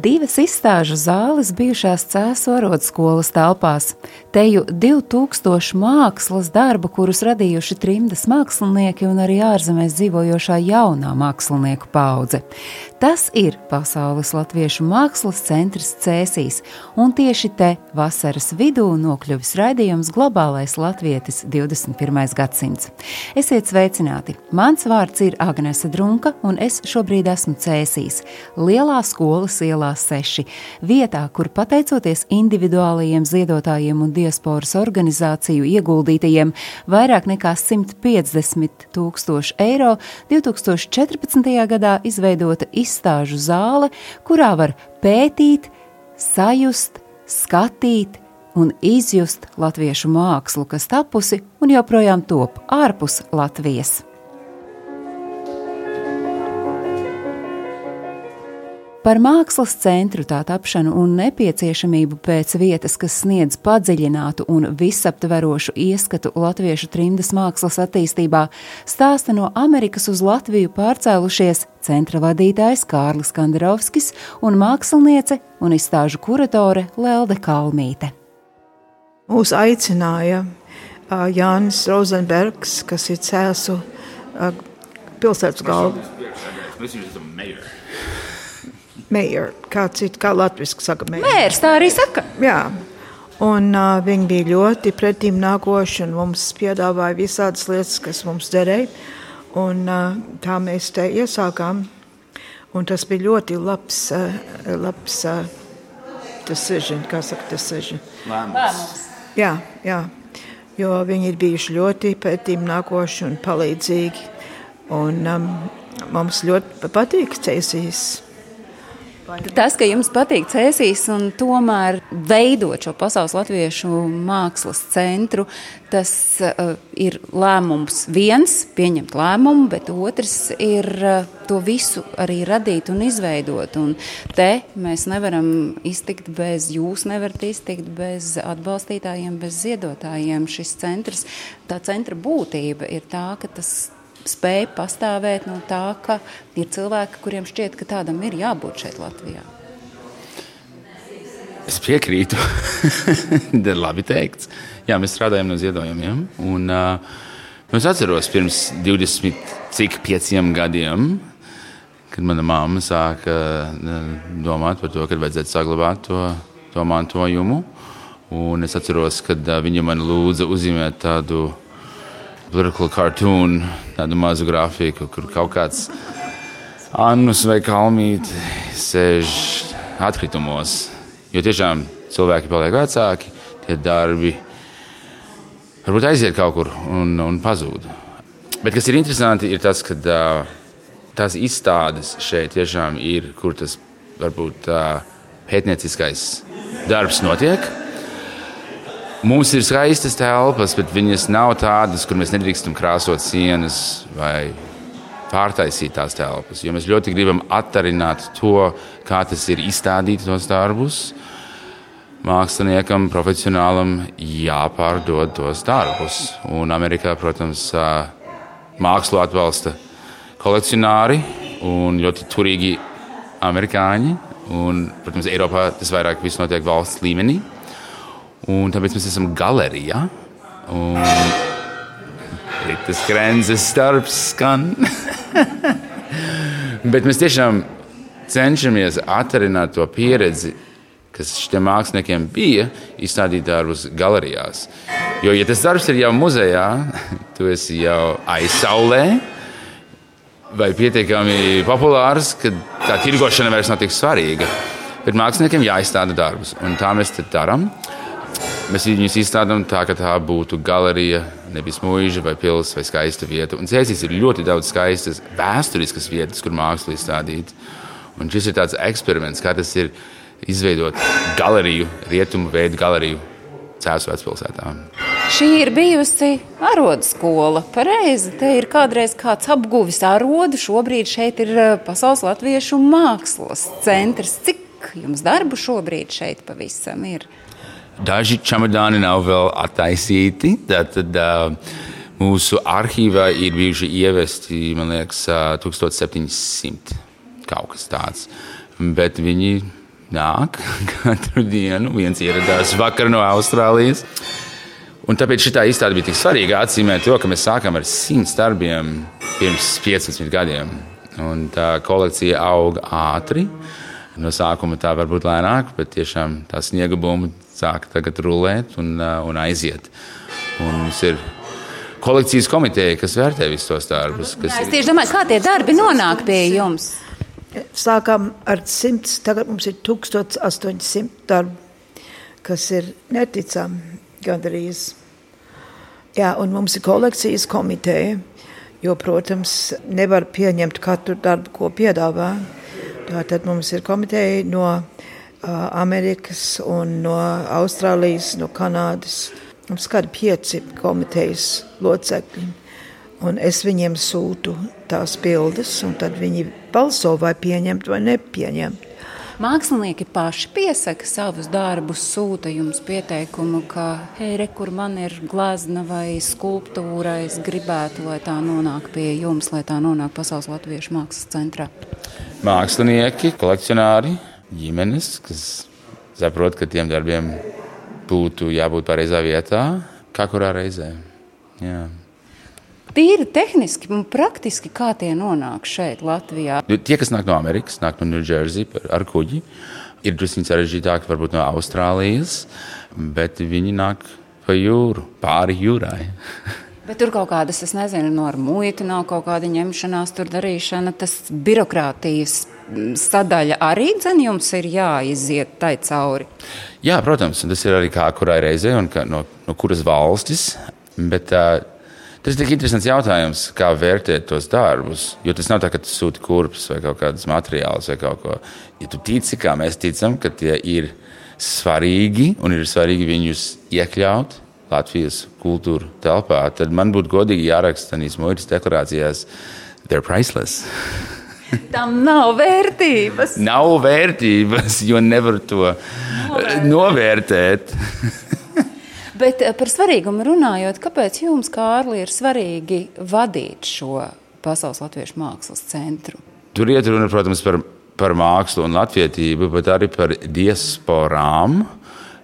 Divas izstāžu zāles bijušās Cēzu arodskolas telpās. Teju 2000 mākslas darbu, kurus radījuši trimdas mākslinieki un arī ārzemēs dzīvojošā jaunā mākslinieku paudze. Tas ir Pasaules Latviešu mākslas centrs Cēsīs, un tieši te vasaras vidū nokļuvis raidījums Globālais latvietis 21. gadsimts. Esiet sveicināti! Mans vārds ir Agnese Drunka, un es šobrīd esmu Cēsīs, Lielā skolas ielā 6, vietā, kur pateicoties individuālajiem ziedotājiem un diasporas organizāciju ieguldītajiem vairāk nekā 150 tūkstoši eiro 2014. gadā izveidota izstāžu zāle, kurā var pētīt, sajust, skatīt un izjust latviešu mākslu, kas tapusi un joprojām top ārpus Latvijas. Par mākslas centru tā tapšanu un nepieciešamību pēc vietas, kas sniedz padziļinātu un visaptverošu ieskatu latviešu trimdas mākslas attīstībā, stāsta no Amerikas uz Latviju pārcēlušies centra vadītājs Kārlis Kandarovskis un māksliniece un izstāžu kuratore Lelde Kalmīte. Mūs aicināja Jānis Rozenbergs, kas ir Cēsu uh, pilsētas galva. Meijers, kā cits, kā latviski saka. Mērs tā arī saka. Jā. Un uh, viņi bija ļoti pretīm nākoši un mums piedāvāja visādas lietas, kas mums derēja. Un uh, tā mēs te iesākām. Un tas bija ļoti labs, uh, labs uh, decision, kā saka, decision. Jā, jā, jo viņi ir bijuši ļoti pētījumi nākoši un palīdzīgi. Un, um, mums ļoti patīk ceļšīs. Tas, ka jums patīk cēsīs un tomēr veidot šo pasaules latviešu mākslas centru, tas uh, ir lēmums viens, pieņemt lēmumu, bet otrs ir uh, to visu arī radīt un izveidot. Un te mēs nevaram iztikt bez, jūs nevarat iztikt bez atbalstītājiem, bez ziedotājiem. Šis centrs, tā centra būtība ir tā, ka tas spēja pastāvēt no tā, ka ir cilvēki, kuriem šķiet, ka tādam ir jābūt šeit Latvijā. Es piekrītu. Tas ir labi teikts. Jā, mēs strādājam no ziedojumiem. Un, uh, es atceros pirms 25 gadiem, kad mana mamma sāka uh, domāt par to, ka vajadzētu saglabāt to, to mantojumu. Un es atceros, kad uh, viņa man lūdza uzzīmēt tādu political cartoon, tādu mazu grafiku, kur kaut kāds Annus vai Kalmīte sēž atkritumos. Jo tiešām cilvēki paliek vecāki, tie darbi varbūt aiziet kaut kur un, un pazūd. Bet kas ir interesanti, ir tas, ka uh, tās izstādes šeit tiešām ir, kur tas varbūt uh, pētnieciskais darbs notiek. Mums ir skaistas telpas, bet viņas nav tādas, kur mēs nedrīkstam krāsot sienas vai pārtaisīt tās telpas. Jo mēs ļoti gribam attarināt to, kā tas ir izstādīt tos darbus. Māksliniekam, profesionālam jāpārdod tos darbus. Un Amerikā, protams, mākslu atbalsta kolekcionāri un ļoti turīgi amerikāņi. Un, protams, Eiropā tas vairāk viss notiek valsts līmenī. Un tāpēc mēs esam galerijā. Tas krāzes darbs skan. Bet mēs tiešām cenšamies attarināt to pieredzi, kas šiem māksliniekiem bija, izstādīt darbus galerijās. Jo, ja tas darbs ir jau muzejā, tu esi jau aizsaulē vai pietiekami populārs, ka tā tirgošana vairs nav tik svarīga. Bet māksliniekiem jāizstāda darbus, un tā mēs darām. Mēs viņus izstādām tā, ka tā būtu galerija, nevis mūža vai pilsēta vai skaista vieta. Un Cēsīs ir ļoti daudz skaistas vēsturiskas vietas, kur māksla izstādīta. Un šis ir tāds eksperiments, kā tas ir izveidot galeriju, rietumu veidu galeriju Cēzu vecpilsētā. Šī ir bijusi arodskola. Pareizi, te ir kādreiz kāds apguvis arodu. Šobrīd šeit ir eh, Pasaules Latviešu mākslas centrs. Cik jums darbu šobrīd šeit pavisam ir? Daži čemodāni nav vēl attaisīti. Tad, tad, uh, mūsu arhīvā ir bijuši ievesti, man liekas, uh, 1700 kaut kas tāds. Bet viņi nāk katru dienu. Viens ieradās vakar no Austrālijas. Un tāpēc šī izstāde bija tik svarīga atzīmēt to, ka mēs sākām ar simts darbiem pirms 15 gadiem. Un tā kolekcija auga ātri. No sākuma tā var būt lēnāk, bet tiešām tā sniega bumba sāk tagad rulēt un, uh, un aiziet. Un mums ir kolekcijas komiteja, kas vērtē visus tos darbus. Es tieši domāju, kā tie darbi nonāk pie jums. Sākām ar 100, tagad mums ir 1800 darbu, kas ir neticami gandrīz. Jā, un mums ir kolekcijas komiteja, jo, protams, nevar pieņemt katru darbu, ko piedāvā. Tātad mums ir komiteja no uh, Amerikas un no Austrālijas, no Kanādas. Mums kādi pieci komitejas locekļi. Un es viņiem sūtu tās bildes, un tad viņi balso vai pieņemt vai nepieņemt. Mākslinieki paši piesaka savus darbus, sūta jums pieteikumu, ka, hei, re, kur man ir glezna vai skulptūra, es gribētu, lai tā nonāk pie jums, lai tā nonāk Pasaules Latviešu mākslas centrā. Mākslinieki, kolekcionāri, ģimenes, kas saprot, ka tiem darbiem būtu jābūt pareizā vietā, kā kurā reizē. Jā. Tīri tehniski un praktiski, kā tie nonāk šeit, Latvijā? Nu, tie, kas nāk no Amerikas, nāk no Ņūdžersijas ar kuģi, ir drusku sarežģītāk, varbūt no Austrālijas, bet viņi nāk pa jūru, pāri jūrai. Bet tur kaut kādas, es nezinu, no ar muitu nav kaut kāda ņemšanās, tur darīšana, tas birokrātijas sadaļa arī dzen jums ir jāiziet tai cauri. Jā, protams, tas ir arī kā kurai reizei un ka, no, no kuras valstis. Bet, uh, Tas ir tik interesants jautājums, kā vērtēt tos darbus. Jo tas nav tā, ka tu sūti kurpes vai kaut kādus materiālus vai kaut ko. Ja tu tici, kā mēs ticam, ka tie ir svarīgi un ir svarīgi viņus iekļaut Latvijas kultūra telpā, tad man būtu godīgi jāraksta tādīs muitas deklarācijās, they're priceless. Tam nav vērtības. Nav vērtības, jo nevar to novērtēt. Bet eh, par svarīgumu runājot, kāpēc jums, Kārli, ir svarīgi vadīt šo Pasaules Latviešu mākslas centru? Tur iet runa, protams, par, par mākslu un latvietību, bet arī par diasporām.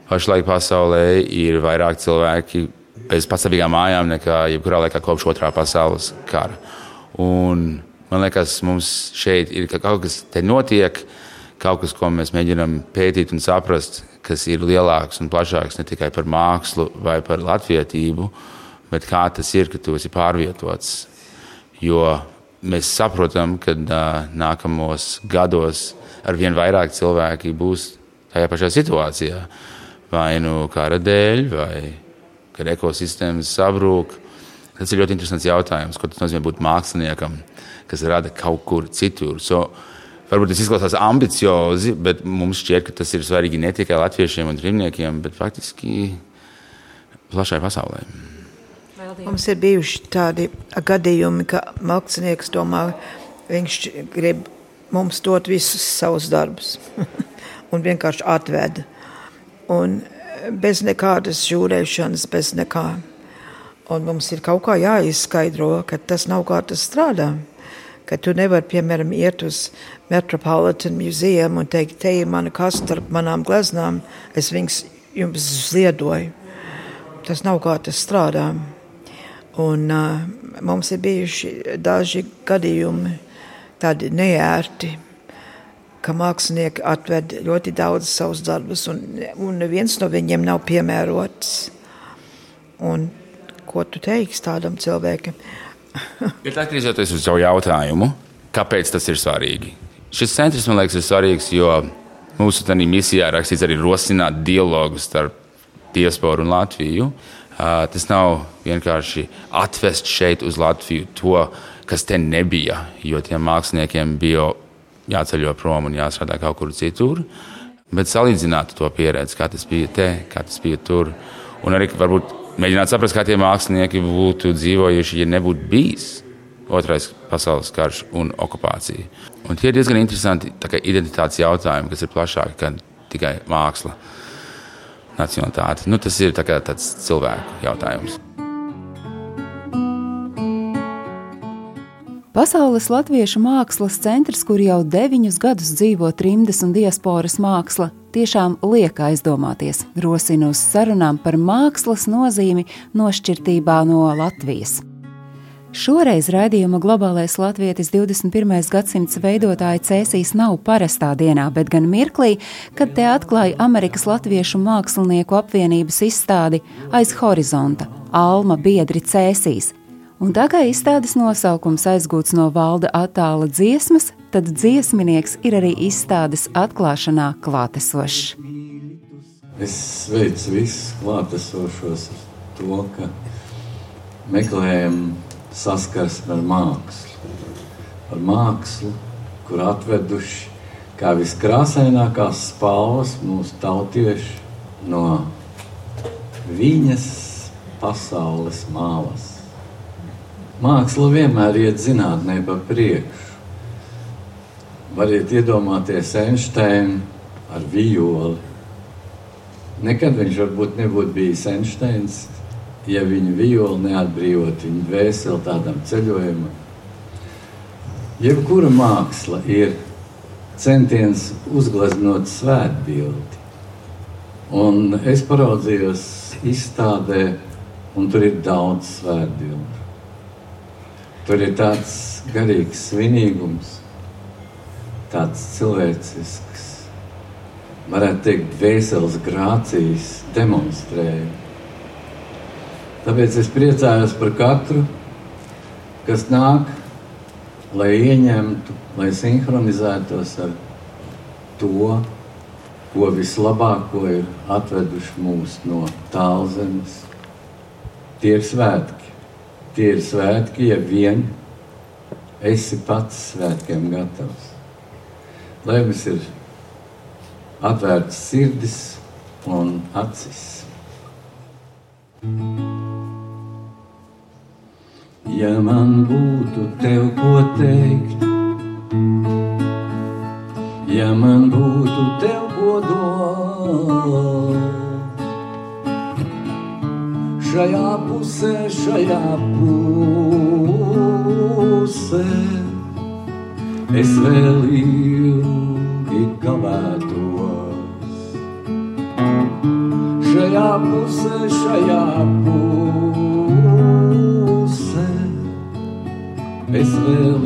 Pašlaik pasaulē ir vairāk cilvēki bez pastāvīgām mājām nekā jebkurā laikā kopš otrā pasaules kara. Un, man liekas, mums šeit ir ka kaut kas te notiek, kaut kas, ko mēs mēģinām pētīt un saprast, kas ir lielāks un plašāks ne tikai par mākslu vai par latvietību, bet kā tas ir, ka tu esi pārvietots. Jo mēs saprotam, ka uh, nākamos gados ar vien vairāk cilvēki būs tajā pašā situācijā. Vai nu kara dēļ, vai kad ekosistēmas sabrūk. Tas ir ļoti interesants jautājums, ko tas nozīmē būt māksliniekam, kas rada kaut kur citur. So, Varbūt tas izklausās ambiciozi, bet mums šķiet, ka tas ir svarīgi ne tikai latviešiem un trimniekiem, bet faktiski plašai pasaulē. Mums ir bijuši tādi gadījumi, ka mākslinieks domā, viņš grib mums dot visus savus darbus un vienkārši atveda. Un bez nekādas žūrēšanas, bez nekā. Un mums ir kaut kā jāizskaidro, ka tas nav kā tas strādā ka tu nevari, piemēram, iet uz Metropolitan muzeum un teikt, te ir mana kasta starp manām gleznām, es viņus jums ziedoju. Tas nav kā tas strādā. Un uh, mums ir bijuši daži gadījumi tādi neērti, ka mākslinieki atved ļoti daudz savus darbus, un, un neviens no viņiem nav piemērots. Un, ko tu teiksi tādam cilvēkam? Bet atgriežoties uz savu jautājumu, kāpēc tas ir svarīgi? Šis centrs man liekas ir svarīgs, jo mūsu misijā rakstīts arī rosināt dialogu starp diasporu un Latviju. Tas nav vienkārši atvest šeit uz Latviju to, kas te nebija, jo tiem māksliniekiem bija jāceļo prom un jāstrādā kaut kur citur. Bet salīdzināt to pieredzi, kā tas bija te, kā tas bija tur. Un arī varbūt mēģināt saprast, kā tie mākslinieki būtu dzīvojuši, ja nebūtu bijis Otrais pasaules karš un okupācija. Un tie ir diezgan interesanti identitātes jautājumi, kas ir plašāki nekā tikai māksla, nacionalitāte. Nu, tas ir tā tāds cilvēku jautājums. Pasaules Latviešu mākslas centrs, kur jau deviņus gadus dzīvo trimdes un diasporas māksla, tiešām liek aizdomāties, rosina uz sarunām par mākslas nozīmi nošķirtībā no Latvijas. Šoreiz raidījuma globālais latvietis 21. gadsimts veidotāja cēsīs nav parastā dienā, bet gan mirklī, kad te atklāja Amerikas Latviešu mākslinieku apvienības izstādi aiz horizonta - Alma biedri cēsīs, Un tā kā izstādes nosaukums aizgūts no valda attāla dziesmas, tad dziesminieks ir arī izstādes atklāšanā klātesošs. Es sveicu visus klātesošos ar to, ka meklējam saskarsmi ar mākslu. Ar mākslu, kur atveduši kā viskrāsainākās spalvas mūsu tautieši no viņas pasaules malas. Māksla vienmēr iet zinātnē pa priekšu. Variet iedomāties Einsteinu ar violi. Nekad viņš varbūt nebūtu bijis Einsteins, ja viņa violi neatbrīvot viņa dvēseli tādam ceļojumam. Jebkura māksla ir centiens uzgleznot svētbildi. Un es paraudzījos izstādē, un tur ir daudz svētbildu. Tur ir tāds garīgs svinīgums, tāds cilvēcisks, varētu teikt, dvēseles grācijas demonstrējums. Tāpēc es priecājos par katru, kas nāk, lai ieņemtu, lai sinhronizētos ar to, ko vislabāko ir atveduši mūs no tālzemes. Tie ir svētki. Tie ir svētki, ja vien esi pats svētkiem gatavs. Lai mums ir atvērts sirdis un acis. Ja man būtu tev ko teikt, ja man būtu tev ko dot šajā pusē, šajā pusē. Es vēl ilgi kavētos. Šajā pusē, šajā pusē. Es vēl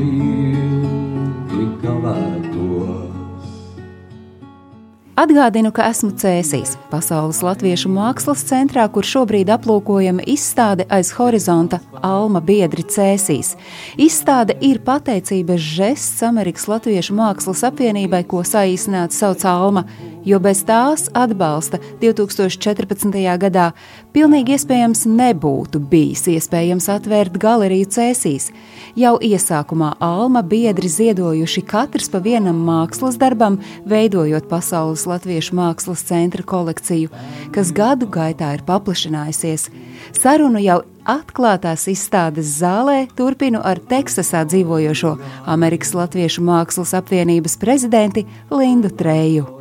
Atgādinu, ka esmu Cēsīs, Pasaules Latviešu mākslas centrā, kur šobrīd aplūkojama izstāde aiz horizonta Alma biedri Cēsīs. Izstāde ir pateicības žests Amerikas Latviešu mākslas apvienībai, ko saīsināti sauc Alma, jo bez tās atbalsta 2014. gadā pilnīgi iespējams nebūtu bijis iespējams atvērt galeriju Cēsīs. Jau iesākumā Alma biedri ziedojuši katrs pa vienam mākslas darbam, veidojot Pasaules Latviešu mākslas centra kolekciju, kas gadu gaitā ir paplašinājusies. Sarunu jau atklātās izstādes zālē turpinu ar Teksasā dzīvojošo Amerikas Latviešu mākslas apvienības prezidenti Lindu Treju.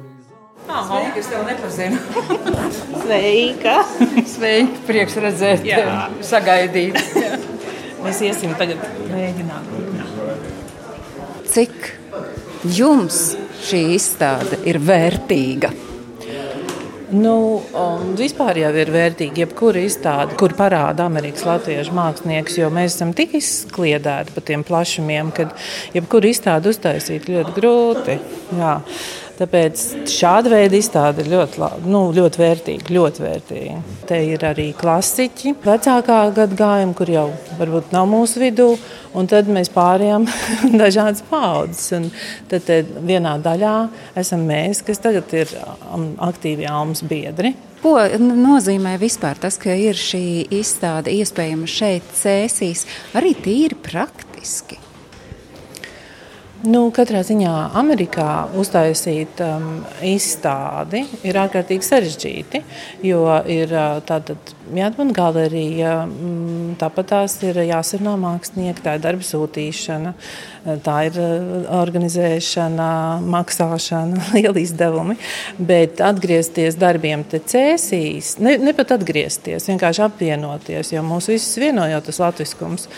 Sveika, es tev nepazinu. Sveika! Sveika, prieks redzēt, Jā. sagaidīt. Mēs iesim tagad mēģināt. Cik jums šī izstāde ir vērtīga? Nu, vispār jau ir vērtīgi jebkura izstāde, kur parāda Amerikas Latviešu mākslinieks, jo mēs esam tik izkliedēti pa tiem plašumiem, ka jebkuru izstādi uztaisīt ļoti grūti. Jā. Tāpēc šāda veida izstāde ir ļoti, labi, nu, ļoti vērtīga. Ļoti vērtīga. Te ir arī klasiķi, vecākā gadagājuma, kur jau varbūt nav mūsu vidū. Un tad mēs pārējām dažādas paudzes. Tad vienā daļā esam mēs, kas tagad ir um, aktīvi almas biedri. Ko nozīmē vispār tas, ka ir šī izstāde iespējama šeit, Cēsīs, arī tīri praktiski? Nu, katrā ziņā Amerikā uztaisīt um, izstādi ir ārkārtīgi sarežģīti, jo ir uh, tātad jāatman galerija, mm, tāpat tās ir jāsarunā mākslinieki, tā ir darba sūtīšana, tā ir uh, organizēšana, maksāšana, liela izdevumi, bet atgriezties darbiem te cēsīs, ne, ne pat atgriezties, vienkārši apvienoties, jo mūs visus vienojot tas latviskums,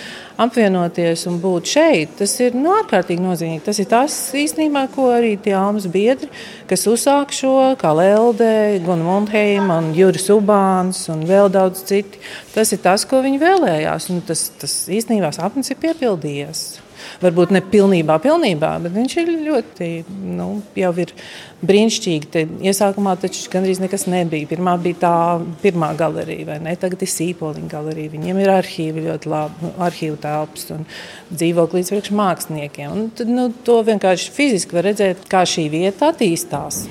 apvienoties un būt šeit, tas ir nu, ārkārtīgi nozīmīgi. Tas ir tas īstenībā, ko arī tie almas biedri, kas uzsāk šo, kā Lelde, Gunna Mundheima un Juris Ubāns un vēl daudz citi. Tas ir tas, ko viņi vēlējās. Un tas, tas īstenībā sapnis ir piepildījies varbūt ne pilnībā, pilnībā bet viņš ir ļoti, nu, jau ir brīnišķīgi. Te iesākumā taču gandrīz nekas nebija. Pirmā bija tā pirmā galerija, vai ne? Tagad ir sīpoliņa galerija. Viņiem ir arhīvi ļoti labi, arhīvu telpas un dzīvoklis priekš māksliniekiem. Un, tad, nu, to vienkārši fiziski var redzēt, kā šī vieta attīstās.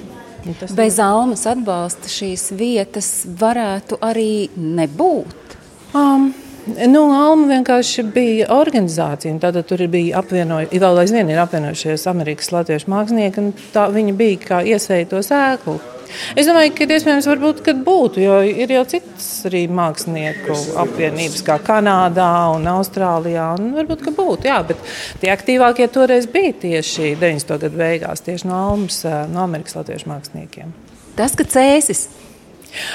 Bez almas atbalsta šīs vietas varētu arī nebūt. Um, Nu, Alma vienkārši bija organizācija. Tad tur bija apvienojušies, vēl aizvien ir apvienojušies Amerikas latviešu mākslinieki, un tā viņi bija kā iesēja to sēklu. Es domāju, ka iespējams varbūt, kad būtu, jo ir jau citas arī mākslinieku apvienības, kā Kanādā un Austrālijā. Un varbūt, ka būtu, jā, bet tie aktīvākie toreiz bija tieši 90. gadu beigās, tieši no Almas, no Amerikas latviešu māksliniekiem. Tas, ka cēsis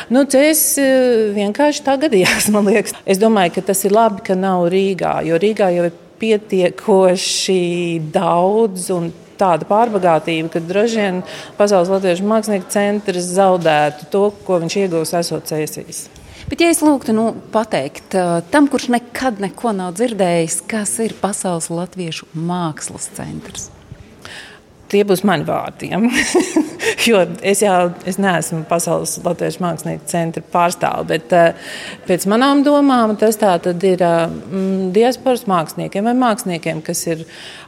Nu, es eh, vienkārši tā gadījās, man liekas. Es domāju, ka tas ir labi, ka nav Rīgā, jo Rīgā jau ir pietiekoši daudz un tāda pārbagātība, ka droši vien Pasaules Latviešu mākslinieku centrs zaudētu to, ko viņš iegūs esot cēsīs. Bet, ja es lūgtu nu, pateikt eh, tam, kurš nekad neko nav dzirdējis, kas ir Pasaules Latviešu mākslas centrs? Tie būs mani vārdi. Ja? jo es jau es neesmu pasaules latviešu mākslinieku centra pārstāve, bet uh, pēc manām domām tas ir uh, diasporas māksliniekiem vai māksliniekiem, kas ir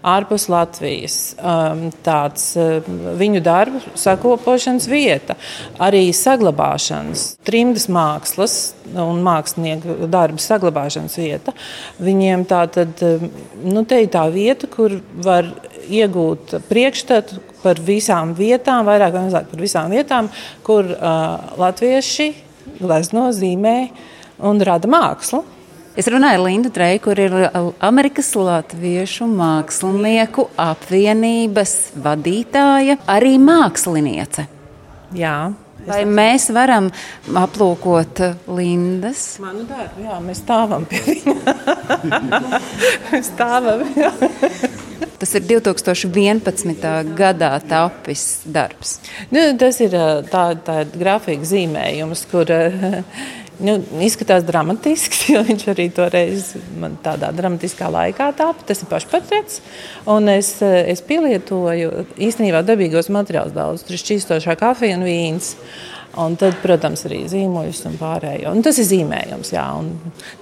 ārpus Latvijas. Um, tāds uh, viņu darbu sakopošanas vieta, arī saglabāšanas, trimdas mākslas un mākslinieku darbu saglabāšanas vieta. Viņiem tā tad, nu, te ir tā vieta, kur var iegūt priekšstatu par visām vietām, vairāk vai mazāk par visām vietām, kur uh, latvieši glezno, zīmē un rada mākslu. Es runāju ar Lindu Treju, kur ir Amerikas Latviešu mākslinieku apvienības vadītāja, arī māksliniece. Jā. Vai mēs varam aplūkot Lindas? Manu darbu, jā, mēs stāvam pie viņa. mēs stāvam. Jā. Tas ir 2011. gadā tapis darbs. Nu, tas ir tā, tā grafika zīmējums, kur nu, izskatās dramatisks, jo viņš arī toreiz tādā dramatiskā laikā tāpa. Tas ir pašportrets. Es, es pielietoju īstenībā dabīgos materiālus daudz. Tur šķīstošā kafija un vīns. Un tad, protams, arī zīmoļus un pārējo. Un tas ir zīmējums. Jā,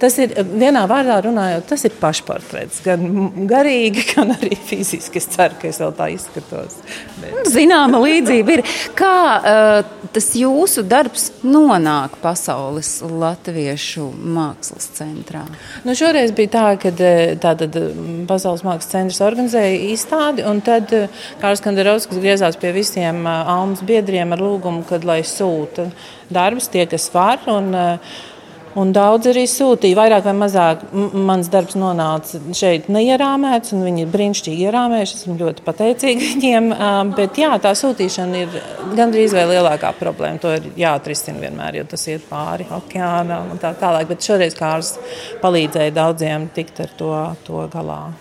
tas ir vienā vārdā runājot, tas ir pašportrets. Gan garīgi, gan arī fiziski. Es ceru, ka es vēl tā izskatos. Bet... Zināma līdzība ir. Kā uh, tas jūsu darbs nonāk pasaules latviešu mākslas centrā? Nu, šoreiz bija tā, ka tātad, Pasaules mākslas centrs organizēja izstādi, un tad Kārs Kandarovskis griezās pie visiem almas biedriem ar lūgumu, kad lai sūta sūta darbus, tie, kas var. Un, eh, un daudz arī sūtīja, vairāk vai mazāk. Mans darbs nonāca šeit neierāmēts, un viņi ir brīnišķīgi ierāmējuši. Esmu ļoti pateicīga viņiem. Bet jā, tā sūtīšana ir gandrīz vai lielākā problēma. To ir jāatrisina vienmēr, jo tas iet pāri okeānam un tā tālāk. Bet šoreiz Kārs palīdzēja daudziem tikt ar to, to galā.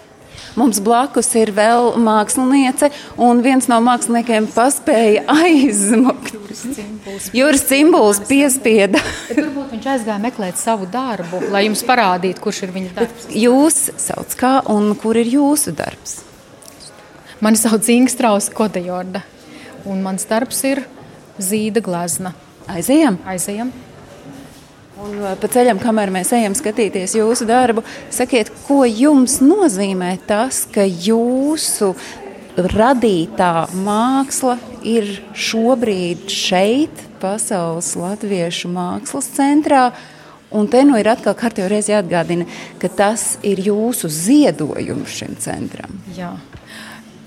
Mums blakus ir vēl māksliniece, un viens no māksliniekiem paspēja aizmukt. Jūras cimbuls piespieda. Varbūt viņš aizgāja meklēt savu darbu, lai jums parādītu, kurš ir viņa darbs. Bet jūs sauc kā un kur ir jūsu darbs? Mani sauc Ingstraus Kodejorda, un mans darbs ir zīda glazna. Aizejam! Aizejam! Un uh, pa ceļam, kamēr mēs ejam skatīties jūsu darbu, sakiet, ko jums nozīmē tas, ka jūsu radītā māksla ir šobrīd šeit, Pasaules Latviešu mākslas centrā. Un te nu ir atkal kārtībā reiz jāatgādina, ka tas ir jūsu ziedojums šim centram. Jā.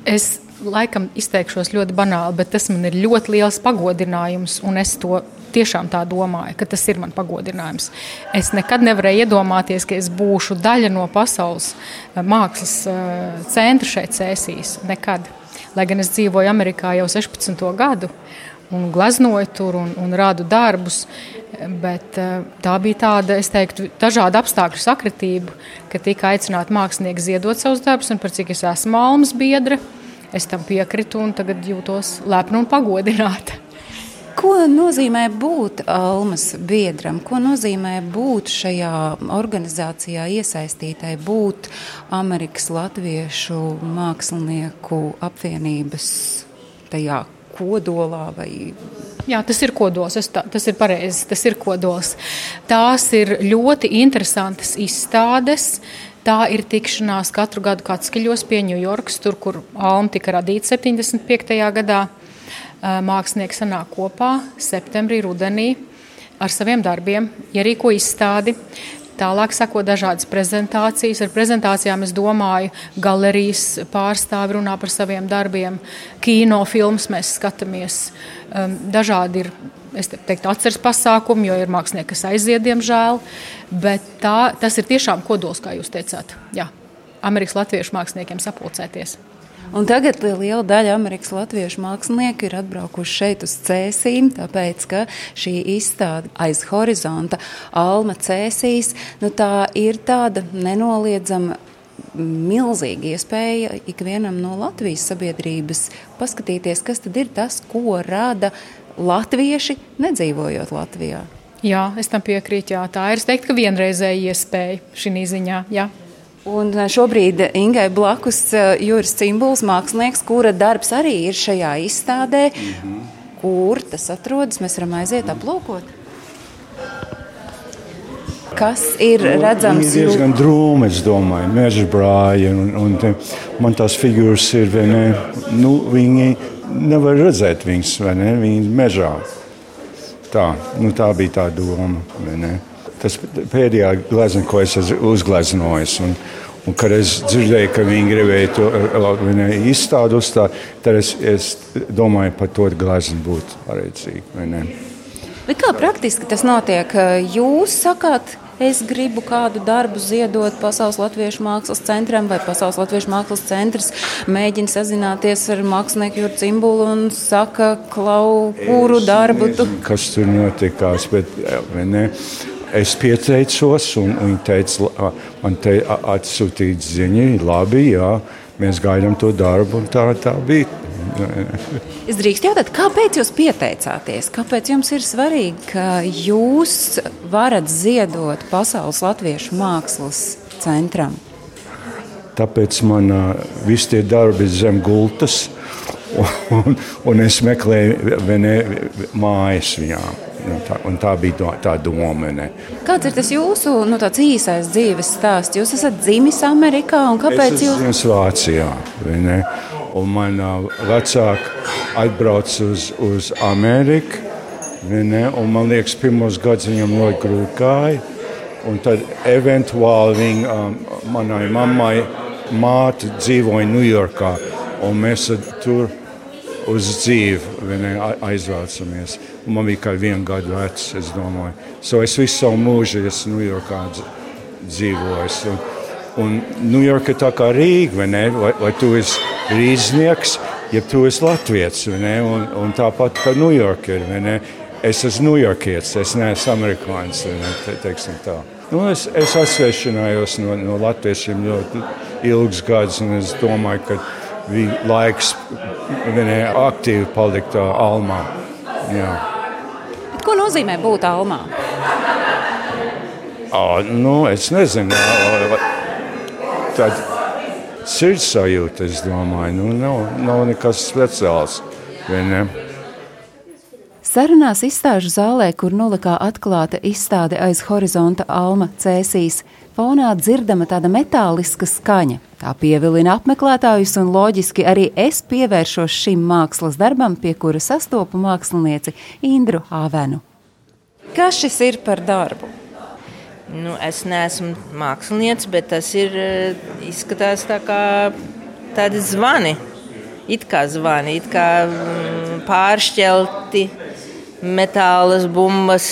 Es laikam izteikšos ļoti banāli, bet tas man ir ļoti liels pagodinājums, un es to tiešām tā domāju, ka tas ir man pagodinājums. Es nekad nevarēju iedomāties, ka es būšu daļa no pasaules eh, mākslas eh, centra šeit cēsīs. Nekad. Lai gan es dzīvoju Amerikā jau 16 gadu un gleznoju tur un, un rādu darbus, bet eh, tā bija tāda, es teiktu, dažādu apstākļu sakritība, ka tika aicināti mākslinieki ziedot savus darbus, un par cik es esmu almas biedra, es tam piekritu un tagad jūtos lepna un pagodināta. Ko nozīmē būt Almas biedram? Ko nozīmē būt šajā organizācijā iesaistītai, būt Amerikas Latviešu mākslinieku apvienības tajā kodolā vai Jā, tas ir kodols. Tā, tas ir pareizi. Tas ir kodols. Tās ir ļoti interesantas izstādes. Tā ir tikšanās katru gadu Katskaļos pie Ņujorkas, tur, kur Alma tika radīta 75. gadā mākslinieki sanāk kopā septembrī, rudenī ar saviem darbiem, ierīko izstādi. Tālāk sako dažādas prezentācijas. Ar prezentācijām es domāju, galerijas pārstāvi runā par saviem darbiem, kino filmas mēs skatāmies. Dažādi ir teiktu, atceres pasākumi, jo ir mākslinieki, kas aiziet, diemžēl. Bet tā, tas ir tiešām kodols, kā jūs teicāt. Jā, Amerikas latviešu māksliniekiem sapulcēties. Un tagad liela daļa Amerikas latviešu mākslinieku ir atbraukuši šeit uz cēsīm, tāpēc ka šī izstāde aiz horizonta Alma cēsīs, nu tā ir tāda nenoliedzama milzīga iespēja ikvienam no Latvijas sabiedrības paskatīties, kas tad ir tas, ko rada latvieši nedzīvojot Latvijā. Jā, es tam piekrītu. Jā. Tā ir teiktu, vienreizēja iespēja šī ziņā. Jā. Un eh, šobrīd Ingai blakus eh, Juris Cimbuls, mākslinieks, kura darbs arī ir šajā izstādē. Mm -hmm. Kur tas atrodas? Mēs varam aiziet aplūkot. Kas ir nu, redzams? Ir diezgan drūmi, es domāju, meža brāļi. Un, un te, man tās figūras ir, vai ne, nu, viņi nevar redzēt viņas, vai ne, viņi ir mežā. Tā, nu, tā bija tā doma, vai ne tas pēdējā glezna, ko es esmu uzgleznojis. Un, un, kad es dzirdēju, ka viņi gribēja to izstādi uzstāt, tad es, es domāju, par to gleznu būtu pareizi. Kā praktiski tas notiek? Jūs sakāt, es gribu kādu darbu ziedot Pasaules Latviešu mākslas centram, vai Pasaules Latviešu mākslas centrs mēģina sazināties ar mākslinieku Jurgu Cimbulu un saka, klau, kuru darbu tu. Kas tur notikās, bet ne, Es pieteicos, un viņi teica, man te atsūtīt ziņu, labi, jā, mēs gaidām to darbu, un tā, tā bija. Es drīkstu jautāt, kāpēc jūs pieteicāties? Kāpēc jums ir svarīgi, ka jūs varat ziedot Pasaules Latviešu mākslas centram? Tāpēc man visi tie darbi ir zem gultas, un, un es meklēju ne, mājas viņām. Nu, tā, tā bija tā doma. Ne. Kāds ir tas jūsu nu, īsais dzīves stāsts? Jūs esat dzimis Amerikā un kāpēc? Es esmu jūs... Vācijā. Un man uh, vecāki atbrauc uz, uz Ameriku. Ne, man liekas, pirmos gadus viņam ļoti grūti gāja. Un tad eventuāli viņa, um, manai mammai māte dzīvoja Ņujorkā. Mēs tur uz dzīvi ne, aizvācamies. Man bija tikai viena gada vecs, es domāju. So es visu savu mūžu esmu Ņujorkā dzīvojis. Un, un Ņujorka ir tā kā Rīga, vai, ne? vai, vai tu esi rīznieks, ja tu esi latviečs. Un, un tāpat kā Ņujorka ir. Es esmu Ņujorkietis, es neesmu amerikānis. Ne? Te, teiksim, tā. Nu, es, es atsvešinājos no, no latviešiem ļoti ilgus gadus, un es domāju, ka bija laiks ne, aktīvi palikt Almā. Jā. Ko nozīmē būt Almā? O, nu, es nezinu. Tad sirdsajūta, es domāju, nu, nav, nav nekas speciāls. Ne? Sarunās izstāžu zālē, kur nolikā atklāta izstāde aiz horizonta Alma cēsīs, fonā dzirdama tāda metāliska skaņa. Tā pievilina apmeklētājus, un loģiski arī es pievēršos šim mākslas darbam, pie kura sastopu mākslinieci Indru Āvenu. Kas šis ir par darbu? Nu, es neesmu mākslinieks, bet tas ir eh, izskatās tā kā tādi zvani. it kā zvani, it kā mm, pāršķelti metālas bumbas.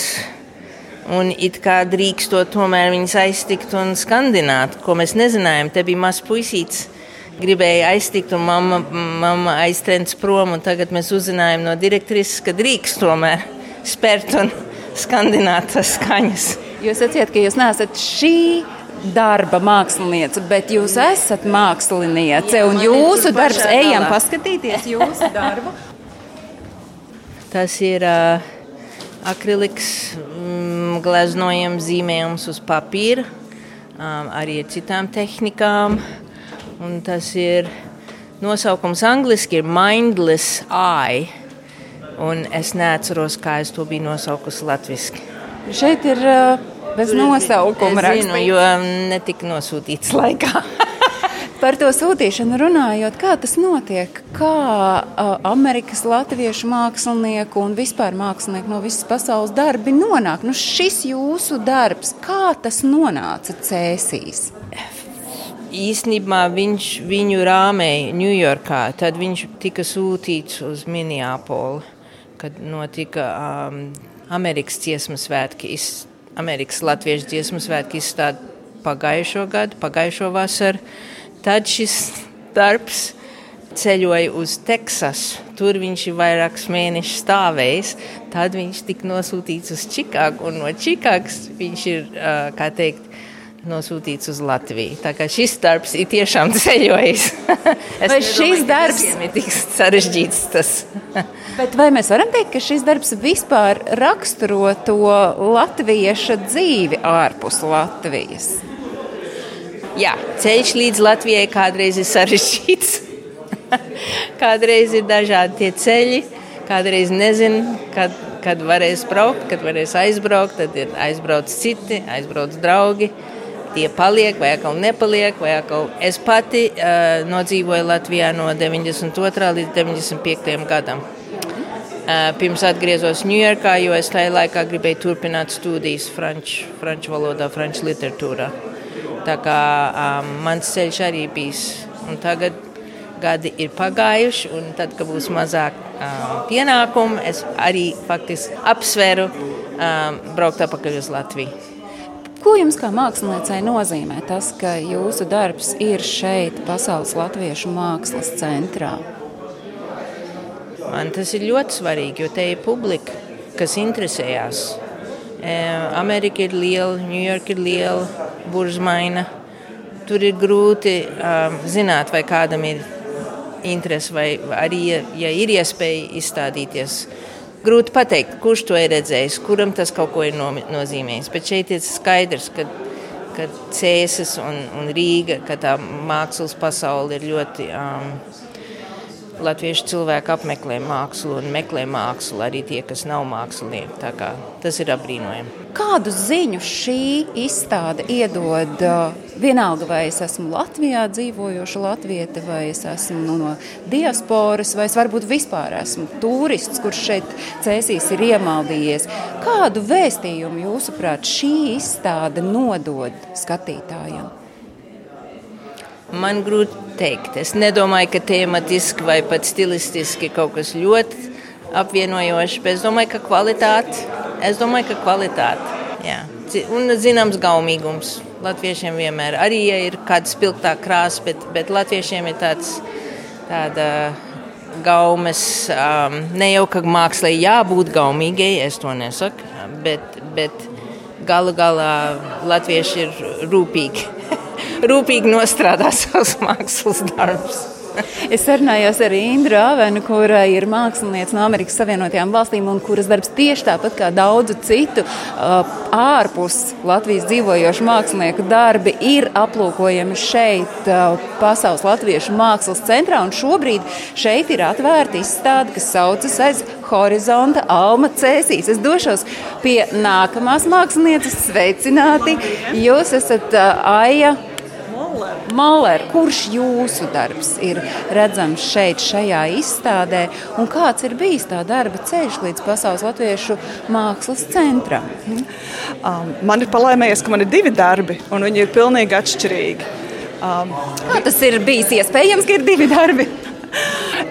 Un it kā drīkstot tomēr viņas aiztikt un skandināt, ko mēs nezinājām. Te bija mazs puisīts, gribēja aiztikt, un mamma, mamma aiztrens prom. Tagad mēs uzzinājām no direktrises, ka drīkst tomēr spērt un skandināt tas skaņas. Jūs sacījāt, ka jūs neesat šī darba māksliniece, bet jūs esat māksliniece. Un jūsu darbs, ejam paskatīties jūsu darbu. Tas ir uh, akriliks, mm, gleznojams zīmējums uz papīra, um, arī ar citām tehnikām. Un tas ir nosaukums angliski ir Mindless Eye. Un es neatceros, kā es to biju nosaukusi latviešu. Šeit ir uh, bez nosaukuma rakstīts. Jo netika nosūtīts laikā. Par to sūtīšanu runājot, kā tas notiek? Kā uh, Amerikas latviešu mākslinieku un vispār mākslinieku no visas pasaules darbi nonāk? Nu, šis jūsu darbs, kā tas nonāca Cēsīs? Īsnībā viņš viņu rāmēja Ņujorkā, tad viņš tika sūtīts uz Minneapoli, kad notika um, Amerikas dziesmu svētki, Amerikas latviešu dziesmu svētki izstāde pagājušo gadu, pagājušo vasaru. Tad šis darbs ceļoja uz Teksasu. Tur viņš ir vairākus mēnešus stāvējis. Tad viņš tika nosūtīts uz Čikāgu, un no Čikāgas viņš ir, kā teikt, nosūtīts uz Latviju. Tā kā šis darbs ir tiešām ceļojis. vai šis darbs ir tik sarežģīts? Tas. Bet vai mēs varam teikt, ka šis darbs vispār raksturo to latvieša dzīvi ārpus Latvijas? Jā, ceļš līdz Latvijai kādreiz ir sarežģīts. kādreiz ir dažādi tie ceļi, kādreiz nezinu, kad, kad varēs braukt, kad varēs aizbraukt. Tad ir aizbrauc citi, aizbrauc draugi. Tie paliek, vai atkal nepaliek, vai atkal es pati uh, nodzīvoju Latvijā no 92. līdz 95. gadam. Uh, pirms atgriezos Ņujorkā, jo es tajā laikā gribēju turpināt studijas franču, franču valodā, franču literatūrā. Tā kā um, mans ceļš arī bijis. Un tagad gadi ir pagājuši, un tad, kad būs mazāk um, pienākumu, es arī faktiski apsveru um, braukt atpakaļ uz Latviju. Ko jums kā māksliniecei nozīmē tas, ka jūsu darbs ir šeit, Pasaules Latviešu mākslas centrā? Man tas ir ļoti svarīgi, jo te ir publika, kas interesējās. Amerika ir liela, Ņujorka ir liela, buržmaina. Tur ir grūti um, zināt, vai kādam ir interese, vai arī, ja ir iespēja izstādīties. Grūti pateikt, kurš to ir redzējis, kuram tas kaut ko ir no, nozīmējis. Bet šeit ir skaidrs, ka, ka Cēsis un, un Rīga, ka tā mākslas pasaule ir ļoti. Um, Latviešu cilvēki apmeklē mākslu un meklē mākslu arī tie, kas nav mākslinieki. Tas ir apbrīnojami. Kādu ziņu šī izstāde iedod? Vienalga, vai es esmu Latvijā dzīvojoša latvieta, vai es esmu nu, no diasporas, vai es varbūt vispār esmu turists, kurš šeit cēsīs ir iemaldījies. Kādu vēstījumu, jūsuprāt, šī izstāde nodod skatītājiem? Man grūti teikt. Es nedomāju, ka tematiski vai pat stilistiski kaut kas ļoti apvienojošs, bet es domāju, ka kvalitāte. Es domāju, ka kvalitāte. Jā. Un zināms gaumīgums. Latviešiem vienmēr arī ja ir kāda spilgtā krāsa, bet, bet latviešiem ir tāds, tāda gaumes. Um, ne jau ka mākslē jābūt gaumīgai, es to nesaku, bet, bet galu galā latvieši ir rūpīgi rūpīgi nostrādā savus mākslas darbus. Es sarunājos ar Indru Avenu, kura ir mākslinieca no Amerikas Savienotajām valstīm un kuras darbs tieši tāpat kā daudzu citu ārpus Latvijas dzīvojošu mākslinieku darbi ir aplūkojami šeit, Pasaules Latviešu mākslas centrā. Šobrīd šeit ir atvērta izstāde, kas saucas aiz horizonta Alma Cēsīs. Es došos pie nākamās mākslinieces. Sveicināti! Jūs esat uh, Aija. Maler, kurš jūsu darbs ir redzams šeit, šajā izstādē, un kāds ir bijis tā darba ceļš līdz Pasaules Latviešu mākslas centram? Um, man ir palaimējies, ka man ir divi darbi, un viņi ir pilnīgi atšķirīgi. Um, Kā tas ir bijis iespējams, ka ir divi darbi?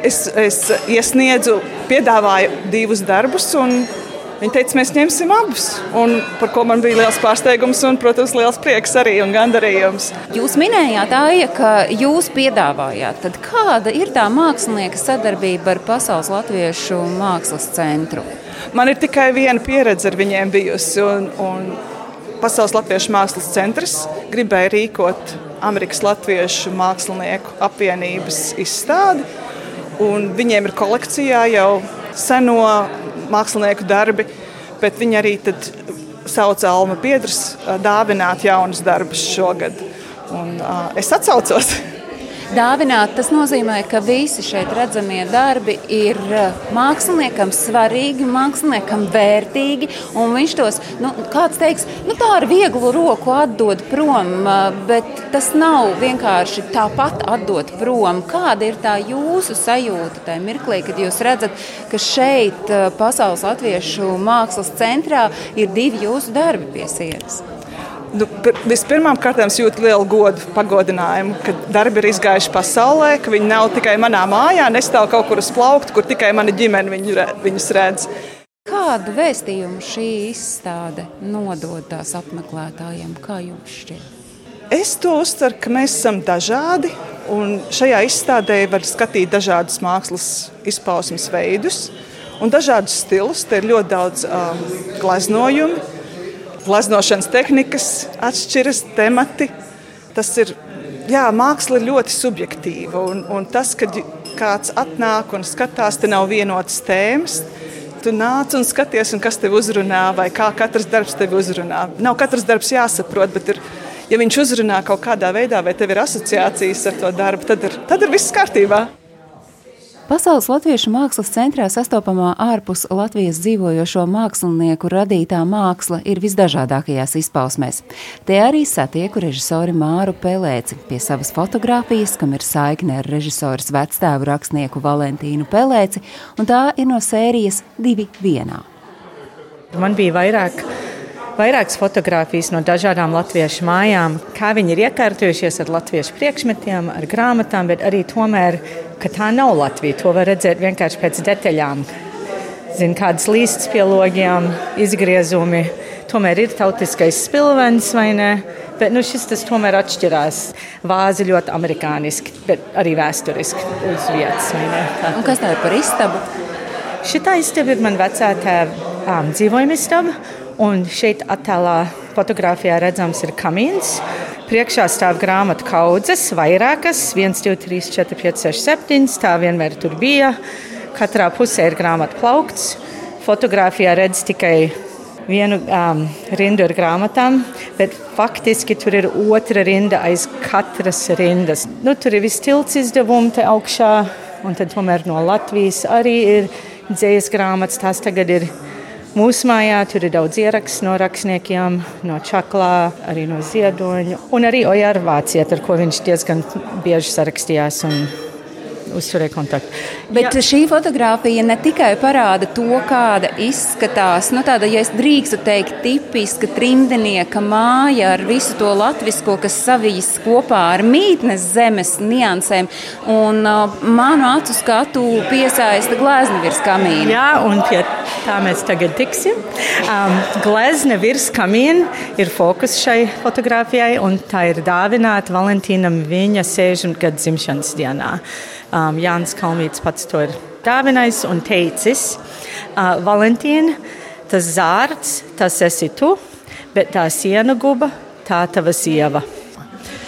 es, es iesniedzu, piedāvāju divus darbus. Viņa teica, mēs ņemsim abus. Un par ko man bija liels pārsteigums un, protams, liels prieks arī un gandarījums. Jūs minējāt, Aija, ka jūs piedāvājāt. Tad kāda ir tā mākslinieka sadarbība ar Pasaules Latviešu mākslas centru? Man ir tikai viena pieredze ar viņiem bijusi. Un, un Pasaules Latviešu mākslas centrs gribēja rīkot Amerikas Latviešu mākslinieku apvienības izstādi. Un viņiem ir kolekcijā jau seno mākslinieku darbi, bet viņi arī sauca Alma Biedrus dāvināt jaunus darbus šogad. Un, uh, es atsaucos. Dāvināt, tas nozīmē, ka visi šeit redzamie darbi ir eh, māksliniekam svarīgi, māksliniekam vērtīgi. Viņš tos, nu, kāds teiks, nu, tā ar vieglu roku atdod prom, eh, bet tas nav vienkārši tāpat atdot prom. Kāda ir tā jūsu sajūta tajā mirklī, kad jūs redzat, ka šeit, eh, Pasaules Latviešu mākslas centrā, ir divi jūsu darbi pie sienas? Nu, Vispirmām kārtām jūtu lielu godu, pagodinājumu, ka darbi ir izgājuši pasaulē, ka viņi nav tikai manā mājā, nestāv kaut kur uz plaukta, kur tikai mana ģimene viņu, viņus redz. Kādu vēstījumu šī izstāde nodod tās apmeklētājiem? Kā jums šķiet? Es to uztveru, ka mēs esam dažādi. Šajā izstādē var skatīt dažādus mākslas izpausmes veidus un dažādus stilus. Te ir ļoti daudz um, gleznojumu glaznošanas tehnikas atšķiras, temati. Tas ir, jā, māksla ļoti subjektīva. Un, un tas, kad kāds atnāk un skatās, te nav vienotas tēmas. Tu nāc un skaties, un kas tev uzrunā, vai kā katrs darbs tev uzrunā. Nav katrs darbs jāsaprot, bet ir, ja viņš uzrunā kaut kādā veidā, vai tev ir asociācijas ar to darbu, tad ir, tad ir viss kārtībā. Pasaules Latviešu mākslas centrā sastopamā ārpus Latvijas dzīvojošo mākslinieku radītā māksla ir visdažādākajās izpausmēs. Te arī satieku režisori Māru Pelēci pie savas fotografijas, kam ir saikne ar režisoras vecstāvu rakstnieku Valentīnu Pelēci, un tā ir no sērijas divi vienā. Man bija vairāk vairākas fotogrāfijas no dažādām latviešu mājām, kā viņi ir iekārtojušies ar latviešu priekšmetiem, ar grāmatām, bet arī tomēr, ka tā nav Latvija. To var redzēt vienkārši pēc detaļām. Zin, kādas līstas pie logiem, izgriezumi. Tomēr ir tautiskais spilvens vai ne? Bet nu, šis tas tomēr atšķirās. Vāzi ļoti amerikāniski, bet arī vēsturiski uz vietas. Kas tā ir par istabu? Šī istaba ir man vecā tēva um, dzīvojuma istaba. Un šeit attēlā fotografijā redzams ir kamīns. Priekšā stāv grāmatu kaudzes, vairākas, 1, 2, 3, 4, 5, 6, 7. Tā vienmēr tur bija. Katrā pusē ir grāmatu plaukts. Fotogrāfijā redz tikai vienu um, rindu ar grāmatām, bet faktiski tur ir otra rinda aiz katras rindas. Nu, tur ir viss tilts izdevumi te augšā, un tad tomēr no Latvijas arī ir dzējas grāmatas. Tās tagad ir Mūsu mājā tur ir daudz ierakstu no rakstniekiem, no Čaklā, arī no Ziedoņa, un arī Ojāra Vācieta, ar ko viņš diezgan bieži sarakstījās. Un, uzturēja kontaktu. Bet Jā. šī fotografija ne tikai parāda to, kāda izskatās, nu, tāda, ja es drīkstu teikt, tipiska trimdnieka māja ar visu to latvisko, kas savijas kopā ar mītnes zemes niansēm, un uh, manu acu skatu piesaista glezna virs kamīna. Jā, un pie tā mēs tagad tiksim. Um, glezna virs kamīna ir fokus šai fotografijai, un tā ir dāvināta Valentīnam viņa 60 gadu dzimšanas dienā. Um, Jānis Kalnīts pats to ir dāvinājis un teicis, uh, Valentīna, tas zārds, tas esi tu, bet tā siena guba, tā tava sieva.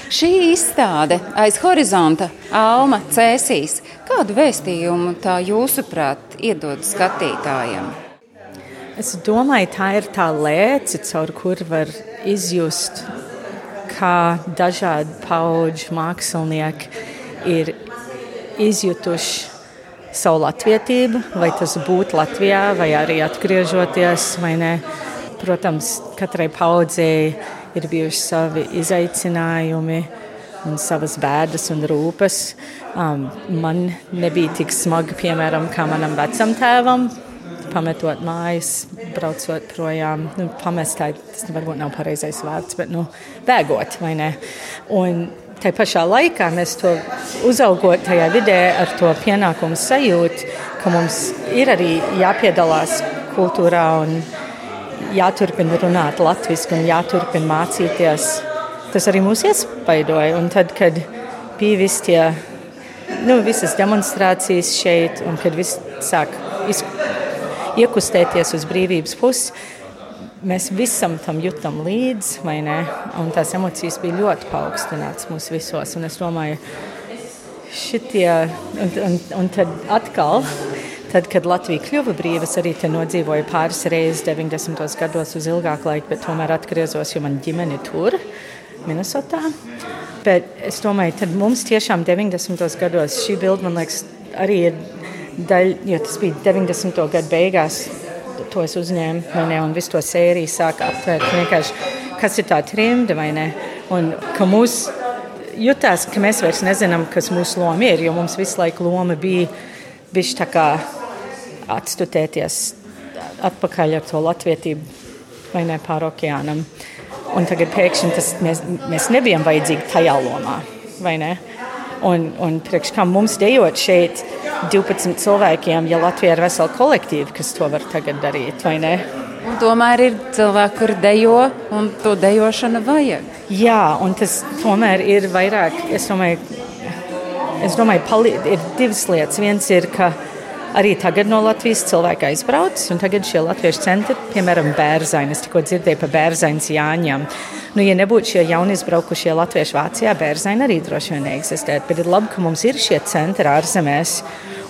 Šī izstāde aiz horizonta Alma Cēsīs. Kādu vēstījumu tā jūsuprāt iedod skatītājiem? Es domāju, tā ir tā lēca, caur kur var izjust, kā dažādi paudžu mākslinieki ir izjutuši savu latvietību, vai tas būtu Latvijā, vai arī atgriežoties. Vai ne. Protams, katrai paudzei ir bijuši savi izaicinājumi un savas bēdas un rūpes. Um, man nebija tik smagi, piemēram, kā manam vecam tēvam, pametot mājas, braucot projām. Nu, pamestai, tas varbūt nav pareizais vārds, bet nu, bēgot vai ne. Un tā pašā laikā mēs to uzaugot tajā vidē ar to pienākumu sajūtu, ka mums ir arī jāpiedalās kultūrā un jāturpina runāt latviešu un jāturpina mācīties. Tas arī mūs iespaidoja. Un tad, kad bija visi tie, nu, visas demonstrācijas šeit, un kad viss sāk iekustēties uz brīvības pusi, mēs visam tam jutam līdzi, vai ne? Un tās emocijas bija ļoti paaugstināts mūsu visos. Un es domāju, šitie, un, un, un tad atkal. Tad, kad Latvija kļuva brīva, es arī te nodzīvoju pāris reizes 90. gados uz ilgāku laiku, bet tomēr atgriezos, jo man ģimene tur, Minnesotā. Bet es domāju, ka mums tiešām 90. gados šī bilde, man liekas, arī ir daļa, jo tas bija 90. gadu beigās to es uzņēmu, vai ne, un visu to sēriju sāku aptvērt. Vienkārši, kas ir tā trimda, vai ne? Un ka mūs jutās, ka mēs vairs nezinām, kas mūsu loma ir, jo mums visu laiku loma bija bišķi tā kā atstutēties atpakaļ ar to latvietību vai ne pār okeānam. Un tagad pēkšņi tas, mēs, mēs nebijām vajadzīgi tajā lomā? Un, un priekš kā mums dejot šeit 12 cilvēkiem, ja Latvija ir vesela kolektīva, kas to var tagad darīt, vai ne? Un tomēr ir cilvēki, kur dejo, un to dejošana vajag. Jā, un tas tomēr ir vairāk. Es domāju, es domāju pali, ir divas lietas. Viens ir, ka arī tagad no Latvijas cilvēki aizbrauc, un tagad šie latviešu centri, piemēram, Bērzaini, es tikko dzirdēju par Bērzainas Jāņiem. Nu, ja nebūtu šie jauni izbraukušie latvieši Vācijā, Bērzaini arī droši vien neeksistētu. Bet ir labi, ka mums ir šie centri ārzemēs.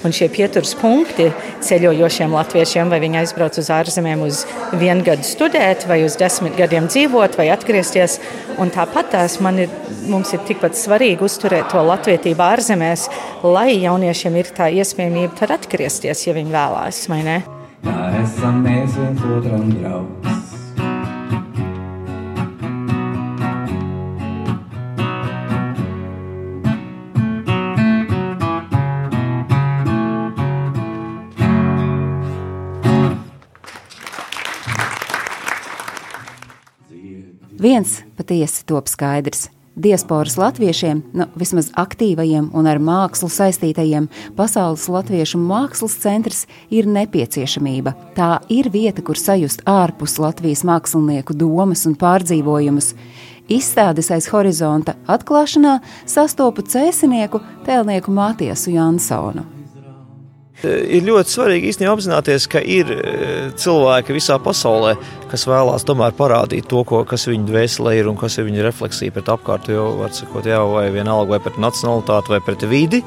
Un šie pieturas punkti ceļojošiem latviešiem, vai viņi aizbrauc uz ārzemēm uz vienu gadu studēt, vai uz desmit gadiem dzīvot, vai atgriezties. Un tāpat tās man ir, mums ir tikpat svarīgi uzturēt to latvietību ārzemēs, lai jauniešiem ir tā iespējamība tad atgriezties, ja viņi vēlās, vai ne? Tā esam mēs viens otram draugs. Viens patiesi top skaidrs. Diasporas latviešiem, nu, vismaz aktīvajiem un ar mākslu saistītajiem, pasaules latviešu mākslas centrs ir nepieciešamība. Tā ir vieta, kur sajust ārpus Latvijas mākslinieku domas un pārdzīvojumus. Izstādes aiz horizonta atklāšanā sastopu cēsinieku tēlnieku Mātiesu Jansonu. Ir ļoti svarīgi īstenībā apzināties, ka ir cilvēki visā pasaulē, kas vēlās tomēr parādīt to, ko, kas viņu dvēselē ir un kas ir viņa refleksija pret apkārtējo, vai vienalga vai pret nacionalitāti vai pret vidi.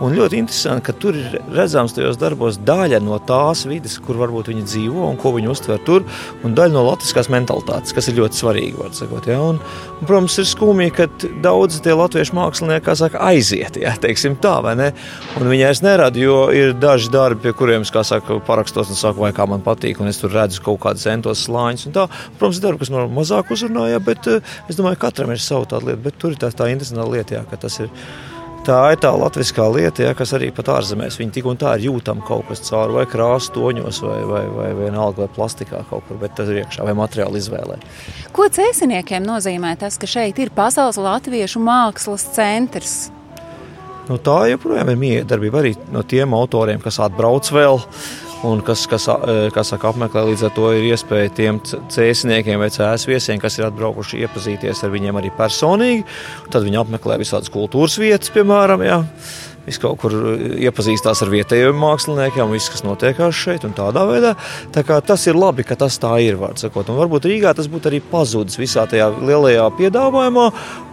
Un ļoti interesanti, ka tur ir redzams tajos darbos daļa no tās vidas, kur varbūt viņi dzīvo un ko viņi uztver tur, un daļa no latviskās mentalitātes, kas ir ļoti svarīga. Sakot, ja? un, un, protams, ir skumji, ka daudzi tie latviešu mākslinieki saka, aiziet, ja? teiksim tā, vai ne? Un viņi vairs nerada, jo ir daži darbi, pie kuriem es saka, parakstos un saku, vai kā man patīk, un es tur redzu kaut kādus centos slāņus. Protams, ir darbi, kas man mazāk uzrunāja, bet eh, es domāju, ka katram ir sava tāda lieta, bet tur ir tā, tā interesanta lieta, jā, ka tas ir tā ir tā latviskā lieta, ja, kas arī pat ārzemēs viņi tik un tā ir jūtama kaut kas caur vai krāsu toņos, vai, vai, vai vienalga, vai plastikā kaut kur, bet tas ir iekšā vai materiāla izvēlē. Ko cēsiniekiem nozīmē tas, ka šeit ir pasaules latviešu mākslas centrs? Nu, tā joprojām ir miedarbība arī no tiem autoriem, kas atbrauc vēl un kas, kas, kas saka, apmeklē. Līdz ar to ir iespēja tiem cēsniekiem vai cēs viesiem, kas ir atbraukuši, iepazīties ar viņiem arī personīgi. Tad viņi apmeklē visādas kultūras vietas, piemēram. Jā. Viņš kaut kur iepazīstās ar vietējiem māksliniekiem, viss, kas notiekās šeit un tādā veidā. Tā tas ir labi, ka tas tā ir. Varbūt Rīgā tas būtu arī pazudis visā tajā lielajā piedāvājumā.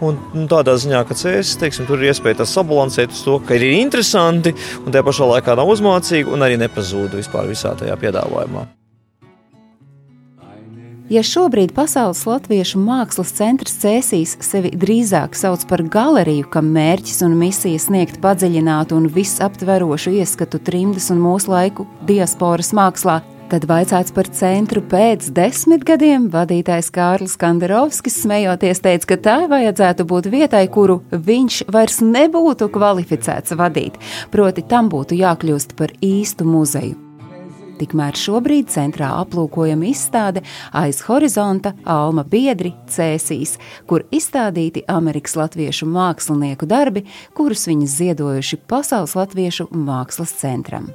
Un, un tādā ziņā, ka cēsis, teiksim, tur ir iespēja tas sabalansēt uz to, ka ir interesanti un tajā pašā laikā nav uzmācīgi un arī nepazūd vispār visā tajā piedāvājumā. Ja šobrīd pasaules latviešu mākslas centrs Cēsīs sevi drīzāk sauc par galeriju, kam mērķis un misija sniegt padziļinātu un visaptverošu ieskatu trimdas un mūsu laiku diasporas mākslā, tad vaicāts par centru pēc desmit gadiem, vadītājs Kārlis Kanderovskis smejoties teica, ka tā vajadzētu būt vietai, kuru viņš vairs nebūtu kvalificēts vadīt, proti tam būtu jākļūst par īstu muzeju. Tikmēr šobrīd centrā aplūkojama izstāde aiz horizonta Alma Biedri Cēsīs, kur izstādīti Amerikas latviešu mākslinieku darbi, kurus viņi ziedojuši Pasaules latviešu mākslas centram.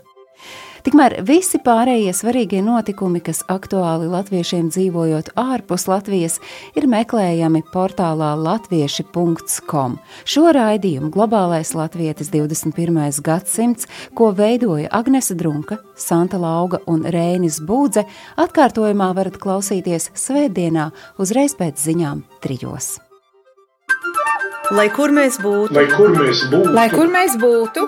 Tikmēr visi pārējie svarīgie notikumi, kas aktuāli latviešiem dzīvojot ārpus Latvijas, ir meklējami portālā latvieši.com. Šo raidījumu globālais latvietis 21. gadsimts, ko veidoja Agnese Drunka, Santa Lauga un Rēnis Būdze, atkārtojumā varat klausīties svētdienā uzreiz pēc ziņām trijos. Lai kur mēs būtu, lai kur mēs būtu, lai kur mēs būtu.